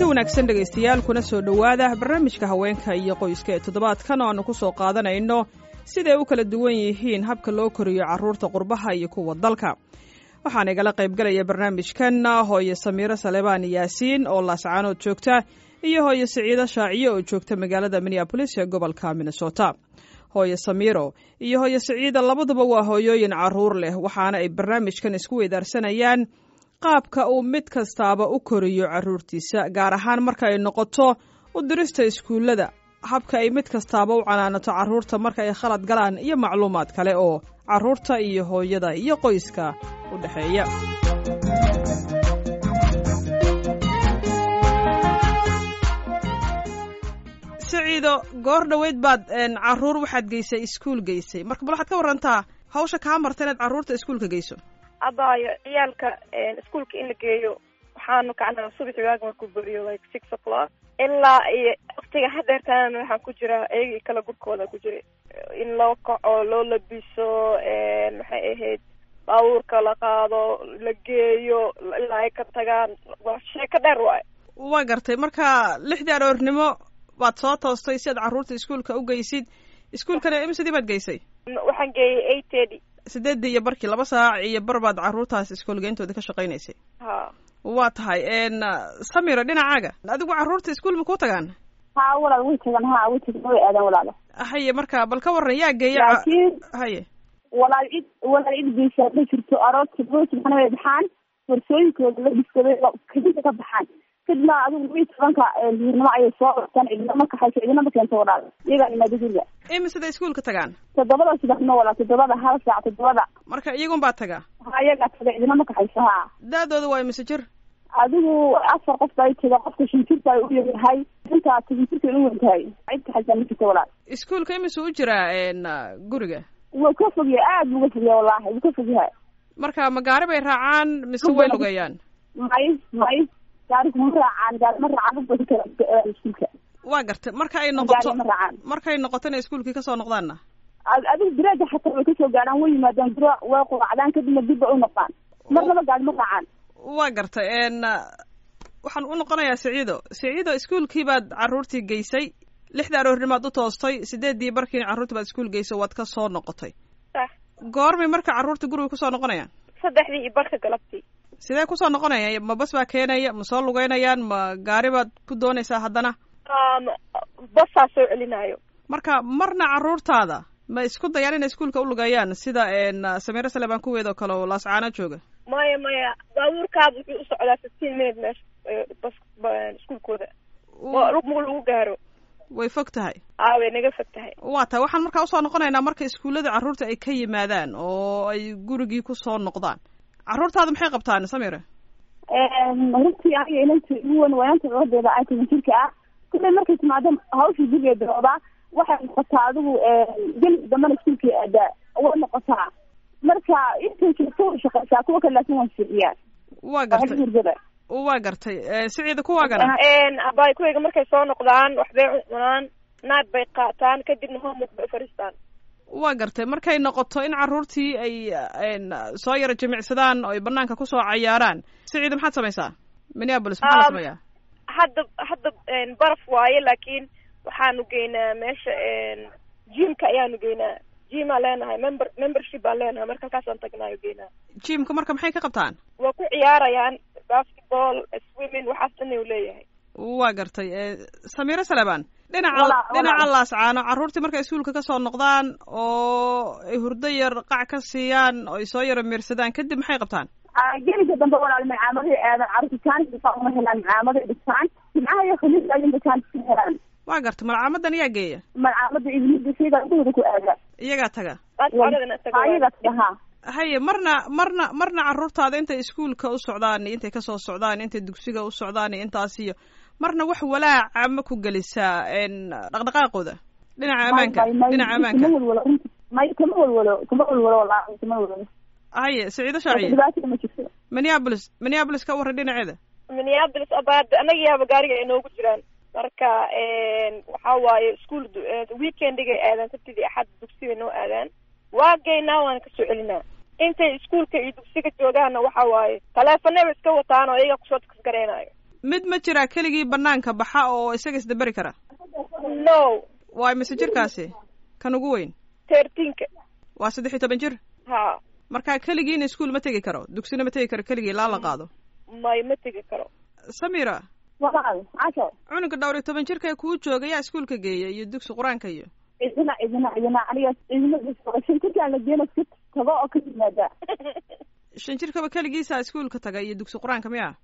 kulanti wanaagsan dhegaystayaal kuna soo dhowaada barnaamijka haweenka iyo qoyska ee toddobaadkan oo aanu ku soo qaadanayno. Siday u kala duwan yihiin habka loo koriyo carruurta qurbaha iyo kuwa dalka? Waxaana igala qaybgalaya barnaamijkan hooye samiiro salebaan yaasiin oo laascaanood joogta iyo hooye siciido shaaciyo oo joogta magaalada minneabolis ee gobolka minnesota. Hooye samiiro iyo hooye siciida labaduba waa hooyooyin carruur leh waxaana ay barnaamijkan isku weydaarsanayaan qaabka uu mid kastaaba u koriyo carruurtiisa gaar ahaan marka ay noqoto u dirista iskuullada habka ay mid kastaaba u canaanato carruurta marka ay khalad galaan iyo macluumaad kale oo carruurta iyo hooyada iyo qoyska u dhexeeya. Siciido goor dhoweyd baad carruur waxaad geysay iskuul geysay. Marka bal waxaad ka warantaa hawsha kaa marta inaad carruurta iskuulka geyso abaayo ciyaalka iskuolka in la geeyo waxaanu kacnaa subaxi waag markuu beriyo like six o'clock. Ilaa iyo waktiga hadeertaan waxaan ku jiraa iyagii kala gurkooda ku jira in loo kaco loo labiso maxay ahayd baabuurka la qaado la geeyo ilaa ay ka tagaan waa sheeko dheer waayo waa gartay marka lixdii aroornimo baad soo toostay si aad carruurta iskuolka u geysid iskuolkana imsidii baad geysay waxaan geeyay eight thirty sideedii iyo barkii laba saac iyo bar baad carruurtaas iskoolgeyntooda ka shaqaynaysay. Ha. Waa tahay samiro dhinacaaga. Adigu carruurta iskuol ma kuu tagaan? Ha walaal way tagaan. Ha way tagaan. Way aadaan walaalo. Haye marka bal ka waran yaa geeya laakiin haye. walaal cid walaal cid geysaa ma jirto. Aroorta roosibxana way baxaan. Warsooyinkooda la dhiskaday kadinka ka baxaan kadibna adigu labiyi tobanka duurnimo ayay soo qabtaan cidinama kaxayso cidinama keento walaal. Iyagaa imaada guriga imisada iskuolka tagaan? Toddobada subaxnimo walaal toddobada hal saac toddobada. Marka iyagun baa taga? Ha iyagaa taga cidinama kaxayso ha da-dooda waa imise jir? Adigu afar qof bay taga qofka ay u yaryahay intaa ay u weyn tahay cid kaxaysaa ma jirto walaal. Iskuolka imisuu u jiraa guriga? Wuu ka fogyahay aad buu ka fogyahay wallahi wuu ka fogyahay marka ma gaari bay raacaan mise way lugeeyaan? May may waa gartay marka ay noqoto gaari ma raacaan markay noqoto inay iskuolkii ka soo noqdaanna adigu biraaga xataa way ka soo gaadhaan way yimaadaan biro way quracdaan kadibna dib bay u noqdaan marnaba gaari ma raacaan waa gartay waxaan u noqonayaa siciido siciido iskuolkii baad carruurtii geysay lixda aroornimaad u toostay sideedii barkiina carruurtii baad iskuol geysay waad ka soo noqotay goormay marka carruurta guriga ku soo noqonayaan saddexdii iyo barka galabtii sidee ku soo noqonaya ma bas baa keenaya? Ma soo lugeynayaan? Ma gaari baad ku doonaysaa haddana? Basaa soo celinayo marka marna carruurtaada ma isku dayaan inay iskuolka u lugeeyaan sida samiiro salebaan kuweeda oo kale oo laascaana jooga. Maya maya. Baabuurkaada wuxuu u socdaa fifteen minute meesha bas iskuolkooda ma lagu gaaro. Way fog tahay. Way naga fog tahay. Waa tahay waxaan markaa u soo noqonaynaa marka iskuullada carruurta ay ka yimaadaan oo ay gurigii ku soo noqdaan carruurtaada maxay qabtaan samire runtii aniga inanta igu wen wayaanta coodeeda ay toban jirka ah. Kullay markay timaado hawshii guriga bilowdaa waxay noqotaa adigu geli dambana iskuulkii aadaa way noqotaa. Marka intay jirto way shaqeysaa kuwa kale laakin waan fiiciyaa waa gartay. hurgada waa gartay. Siciida kuwaagana abay kuwayga markay soo noqdaan waxbay cunaan naad bay qaataan kadibna homework bay fadhiistaan waa gartay. Markay noqoto in carruurtii ay soo yaro jimicsadaan oo ay banaanka ku soo cayaaraan. Siciida maxaad samaysaa? Minneabolis maxaa la sameeyaa? hadda hadda baraf waaye laakiin waxaanu geynaa meesha jimka ayaanu geynaa. Jimaa leenahay member membership baan leenahay marka halkaasaan tagnaayo geynaa. Jimka marka maxay ka qabtaan? Waa ku ciyaarayaan basketball swimming waxaas dhan u leeyahay. Waa gartay. Samiiro salebaan dhinaca dhinaca laascaano carruurtii markay iskuolka ka soo noqdaan oo ay hurdo yar qac ka siiyaan oo ay soo yaro miirsadaan kadib maxay qabtaan? Geliga dambe walaal macaamaday aadaan carruurta jaanis uma helaan macaamaday dhigtaan jimcaha iyo ayunba jaanis ka helaan? Waa gartay malcaamadan yaa geeya. Malcaamada ibnida siga intooda ku aada iyagaa taga. Ha haye marna marna marna carruurtaada intay iskuolka u socdaan intay ka soo socdaan intay dugsiga u socdaan intaas iyo marna wax walaaca ma ku gelisaa dhaqdhaqaaqooda. Dhinaca amaanka dhinaca amaanka may kama walwalo kama walwalo walahi kama walwalo haye siciido shaaciye dhibaatada ma jirto. Ka warran dhinaceeda minneabolis abaad anaga yaaba gaariga ay noogu jiraan. Marka waxa waaye ischool weekendigay aadaan sabtidii axad dugsiga noo aadaan. Waa geynaa waana ka soo celinaa. Intay iskuolka iyo dugsiga joogaanna waxa waaye taleefanaba iska wataan oo iyaga ku soo taksgareynayo mid ma jiraa keligii banaanka baxa oo isaga isdaberi kara no waay mise jirkaasi kan ugu weyn tertinka waa saddex iyo toban jir ha marka keligiina iskuol ma tegi karo dugsina ma tegi karo keligii ilaa la qaado may ma tegi karo samira walaal casho cunuga dhowr iyo toban jirka kuu jooga yaa iskuolka geeya iyo dugsi qur'aanka iyo idina idina idina aniga idina shintirkaan la geena iska tago oo ka yimaada shan jirkaba keligiisa iskuolka taga iyo dugsi qur'aanka miya?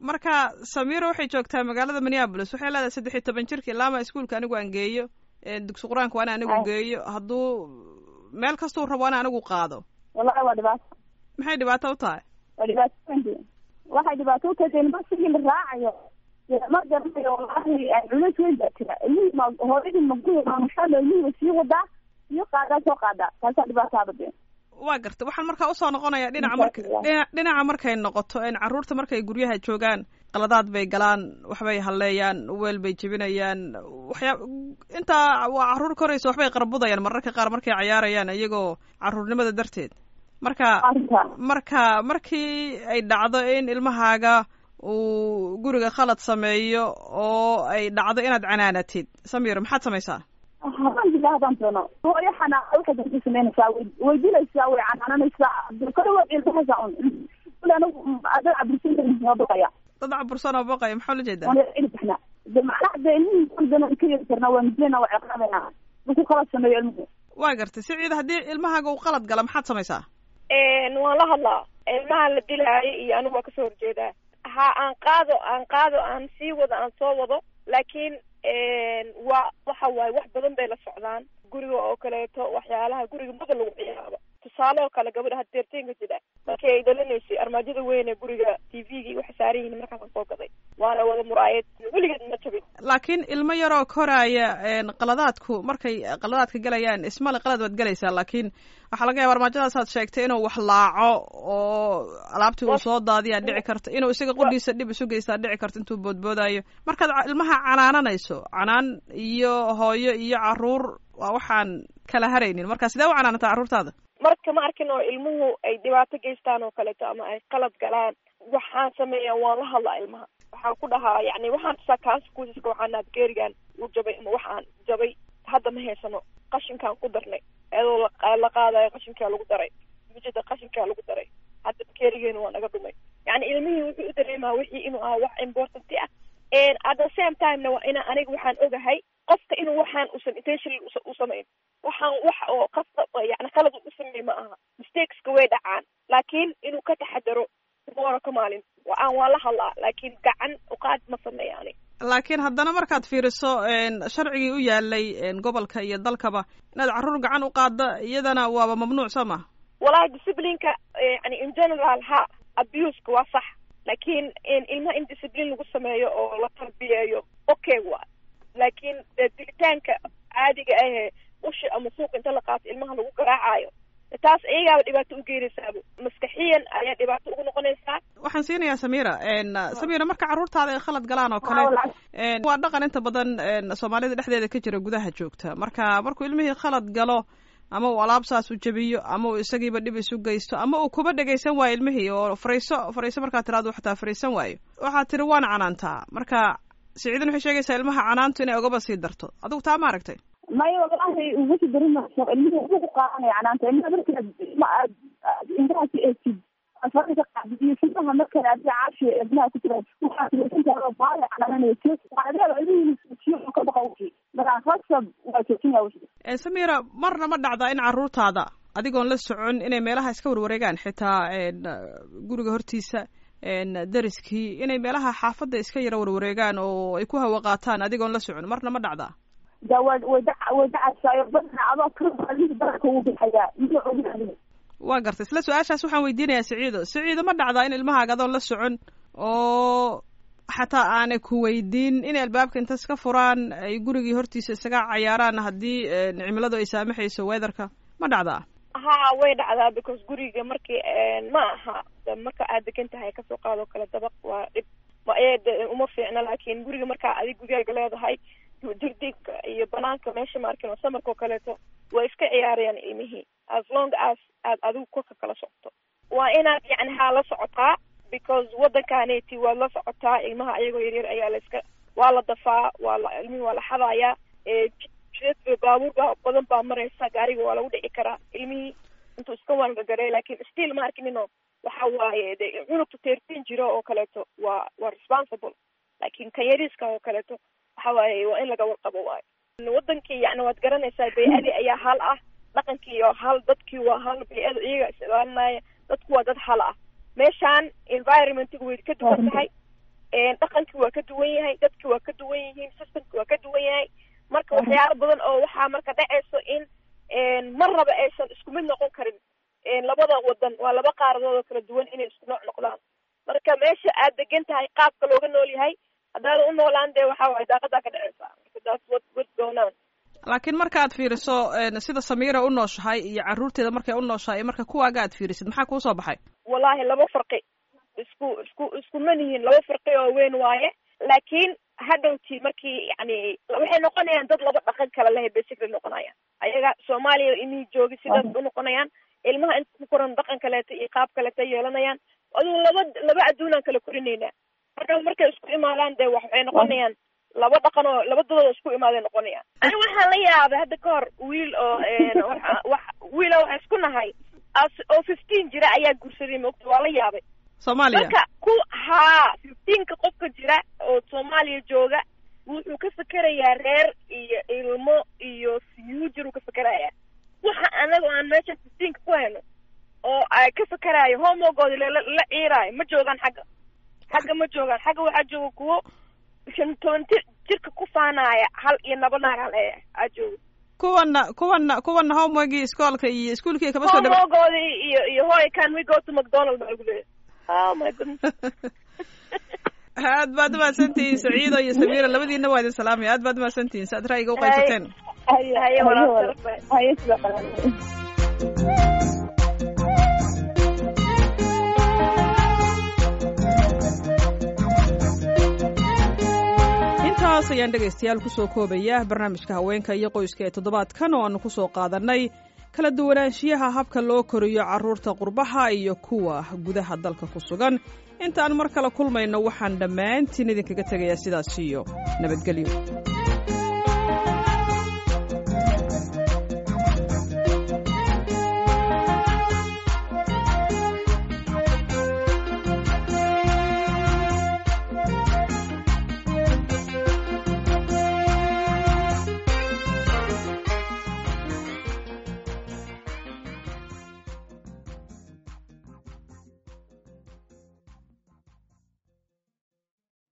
Marka samira waxay joogtaa magaalada minneapolis. Waxay leedahay saddex iyo toban jirka ilaama iskuolka anigu aan geeyo. Dugsi qur'aanka waana anigu geeyo. Hadduu meel kastuu rabo ana anigu qaado. Wallahi waa dhibaato. Maxay dhibaato u tahay? Waa dhibaato waxay dhibaato u tahay ilma sigii la raacayo. Ma garanayo wallahi culays weyn baa jira ilmihii ma hooyadii magu maamushaada ilmihii sii wadaa iyo qaadaa soo qaadaa. Taasaa dhibaataada de waa garta waxaan markaa u soo noqonaya dhinaca marka dhina dhinaca markay noqoto in carruurta markay guryaha joogaan qaladaad bay galaan waxbay halleeyaan weel bay jebinayaan. Waxyaa intaa waa carruur koraysa waxbay qarbudayaan mararka qaar markay cayaarayaan iyagoo carruurnimada darteed. Marka marka markii ay dhacdo in ilmahaaga uu guriga khalad sameeyo oo ay dhacdo inaad canaanatid. Samir maxaad samaysaa alxamdulilah haddaan doono hooyo xanaaqa waxay darta samaynaysaa way dilaysaa way canaananaysaa kale waa ilmahaysaa un kule anigu adad cabursan waa baqaya dad cabursan oo baqaya maxaa la jeedaa? Waana cili baxna de macnaha de ilmihii kulgana ka yeri karnaa waa midlena waa ciqaabayna markuu khalad sameeyo ilmuhu waa gartay si ciida haddii ilmahaaga uu qalad gala maxaad samaysaa? Waan la hadlaa ilmaha la dilaayo iyo anigu waa ka soo horjeedaa ha aan qaado aan qaado aan sii wado aan soo wado. Laakiin waa waxa waaye wax badan bay la socdaan. Guriga oo kaleeto waxyaalaha guriga mada lagu ciyaaro. Tusaale oo kale gabadha hadeerteenka jida markii ay dhalanaysay armaajada weyn ee guriga t v-gii waxay saaran yihiin markaasaan soo gaday waana wada muraayad. Weligeed ma jabin laakiin ilmo yaroo koraaya qaladaadku markay qaladaadka galayaan ismale qalad waad galaysaa laakiin waxaa laga yaba armaajadaasaad sheegtay inuu wax laaco oo alaabtii uu soo daadiyaa dhici karta inuu isaga qudhiisa dhib isu geystaa dhici karta intuu boodboodaayo. Markaad ilmaha canaananayso canaan iyo hooyo iyo carruur waa waxaan kala haraynin. Marka sidee u canaanataa carruurtaada marka ma arkin oo ilmuhu ay dhibaato geystaan oo kaleeto ama ay qalad galaan waxaan sameeyaa waan la hadlaa ilmaha waxaan ku dhahaa yani waxaan tusaa consequenceska waxaanaad geerigan u jabay ama waxaan jabay. Hadda ma haysano qashinkaan ku darnay iyadoo la qaadayo qashinkaa lagu daray. Mujada qashinkaa lagu daray. Hadda geerigeena waa naga dhumay. Yani ilmihii wuxuu u dareemaa wixii inuu aha wax importanti ah. At the same timena waa ina aniga waxaan ogahay qofka inuu waxaan usan intentionally u samayn. Waxaan wax oo qasta yani qalad u sameey ma aha. Mistakeska way dhacaan. Laakiin inuu ka taxadaro tomorrow ka maalin. Aan waa la hadlaa laakiin gacan uqaad ma sameeya ani laakiin haddana markaad fiiriso sharcigii u yaalay gobolka iyo dalkaba inaad carruur gacan u qaadda iyadana waaba mamnuuc soo ma walahi disciplineka yani in general ha abuseka waa sax. Laakiin ilmaha in discipline lagu sameeyo oo la tarbiyeeyo okay waa. Laakiin dilitaanka caadiga ahe ushi ama suuq inta la qaato ilmaha lagu garaacayo taas iyagaaba dhibaato u geenaysaaba maskaxiyan ayaa dhibaato ugu noqonaysaa. Waxaan siinayaa samira samira marka carruurtaada ay khalad galaan oo kale waa dhaqan inta badan soomaalida dhexdeeda ka jira gudaha joogta. Marka markuu ilmihii khalad galo ama uu alaab saas u jebiyo ama uu isagiiba dhib isu geysto ama uu kuba dhegaysan waayo ilmihii oo fariiso fariiso markaa tiraado xataa fariisan waayo. Waxaad tiri waan canaantaa. Marka siciidan waxay sheegaysaa ilmaha canaantu inay ogaba sii darto. Adigu taa ma aragtay maya wallahi uga sii darin mayso ilmihi wuxuu ku qaadanaya canaanta ilmaha markaad ma aad indhaha ka eegtid afarka ka qaadid iyo sidaha markaad adiga caashi ilmaha ku jira waxaad weysantahay baada canaananayso waxaad ilmihii suujiyo ka baqa wixii marka rasab waa joojinaya wixii samira marna ma dhacdaa in carruurtaada adigoon la socon inay meelaha iska warwareegaan xitaa guriga hortiisa dariskii inay meelaha xaafadda iska yara warwareegaan oo ay ku hawa qaataan adigoon la socon marna ma dhacdaa adoo waa gartay isla su'aashaas waxaan weydiinayaa siciido siciido ma dhacdaa in ilmahaaga adoon la socon oo xataa aanay ku weydiin. Inay albaabka inta iska furaan ay gurigii hortiisa isaga cayaaraan haddii cimiladu ay saamaxayso weatherka ma dhacdaa? Ha way dhacdaa because guriga markii ma aha. Marka aad degan tahay ka soo qaadoo kale dabaq waa dhib. Ma uma fiicna laakiin guriga markaa adig gurigaaga leedahay dirdigka iyo banaanka meesha maarkin oo samarka oo kaleeto way iska ciyaarayaan ilmihii as long as aad adigu korka kala socoto. Waa inaad yani haa la socotaa because waddankaaneti waad la socotaa ilmaha ayagoo yaryar ayaa la iska waa la dafaa waa la ilmihi waa la xadayaa baabuur baa badan baa maraysa gaariga waa lagu dhici karaa ilmihii intuu iska waangagaray laakin still ma arkinino waxa waaye de cunugta teertiin jiro oo kaleeto waa waa responsible. Laakin kan yariiska oo kaleeto waxa waaye waa in laga warqabo waayo wadankii yani waad garanaysaa bay-adii ayaa hal ah dhaqankii oo hal dadkii waa hal bay-ada iyaga is ilaalinaya dadku waa dad hal ah. Meeshaan environmentiga way ka duwan tahay dhaqankii waa ka duwan yahay dadki waa ka duwan yihiin systemki waa ka duwan yahay. Marka waxyaalo badan oo waxaa marka dhacayso in mar raba aysan isku mid noqon karin. Labada wadan waa laba qaaradood oo kala duwan inay isku nooc noqdaan. Marka meesha aad degan tahay qaabka looga nool yahay u noolaan dee waxa waaye daaqadaa ka marka going on. Laakiin markaad fiiriso sida samiira u nooshahay iyo carruurteeda markay u nooshahay marka kuwaaga aad fiirisid maxaa kuu soo baxay? Wallahi laba farqi isku isku isku man yihiin laba farqi oo weyn waaye. Laakiin hadhowti markii yani waxay noqonayaan dad laba dhaqan kala lehe basically noqonayaan. Ayaga soomaaliya imihii joogi sidaas u noqonayaan ilmaha inta ku koran dhaqan kaleeto iyo qaab kaleeto yeelanayaan. Adigu laba laba adduunaan kala korinaynaa marka markay isku imaadaan dee wax waxay noqonayaan. Laba dhaqan oo laba dadooda isku imaaday noqonayaan. Ani waxaan la yaabay hadda ka hor wiil oo wax wiila waxaa isku nahay oo fifteen jira ayaa guursaday moogta waa la yaabay. Soomaaliya? Marka ku haa fifteenka qofka jira oo soomaaliya jooga wuxuu ka fekerayaa reer iyo ilmo iyo future uu ka fekerayaa waxa anaga aan meesha fifteenka ku hayno oo ay ka fekeraayo homogoodi lala la ciiraayo ma joogaan xagga waxaa jooga kuwo jir jirka ku faanaaya hal iyo laba aa jooga kuwana kuwana kuwana homeworkii iskoolka iyo iskuolkii kama soo homogoodi iyo iyo hoy can we go to mcdonald baa lagu leeyahay oh my goodness aad baad umahadsantihiin saciido iyo samiira labadiina waa idin salaamaya aad baad umahadsantihiin si aad ra'yiga uqaybsateen intaas ayaan dhegaystayaal ku soo koobaya barnaamijka haweenka iyo qoyska ee toddobaadkan oo aanu ku soo qaadanay. Kala duwanaanshiyaha habka loo koriyo carruurta qurbaha iyo kuwa gudaha dalka ku sugan. Intaan mar kale kulmayno waxaan dhammaantiin idinkaga tegayaa sidaas iyo nabadgelyo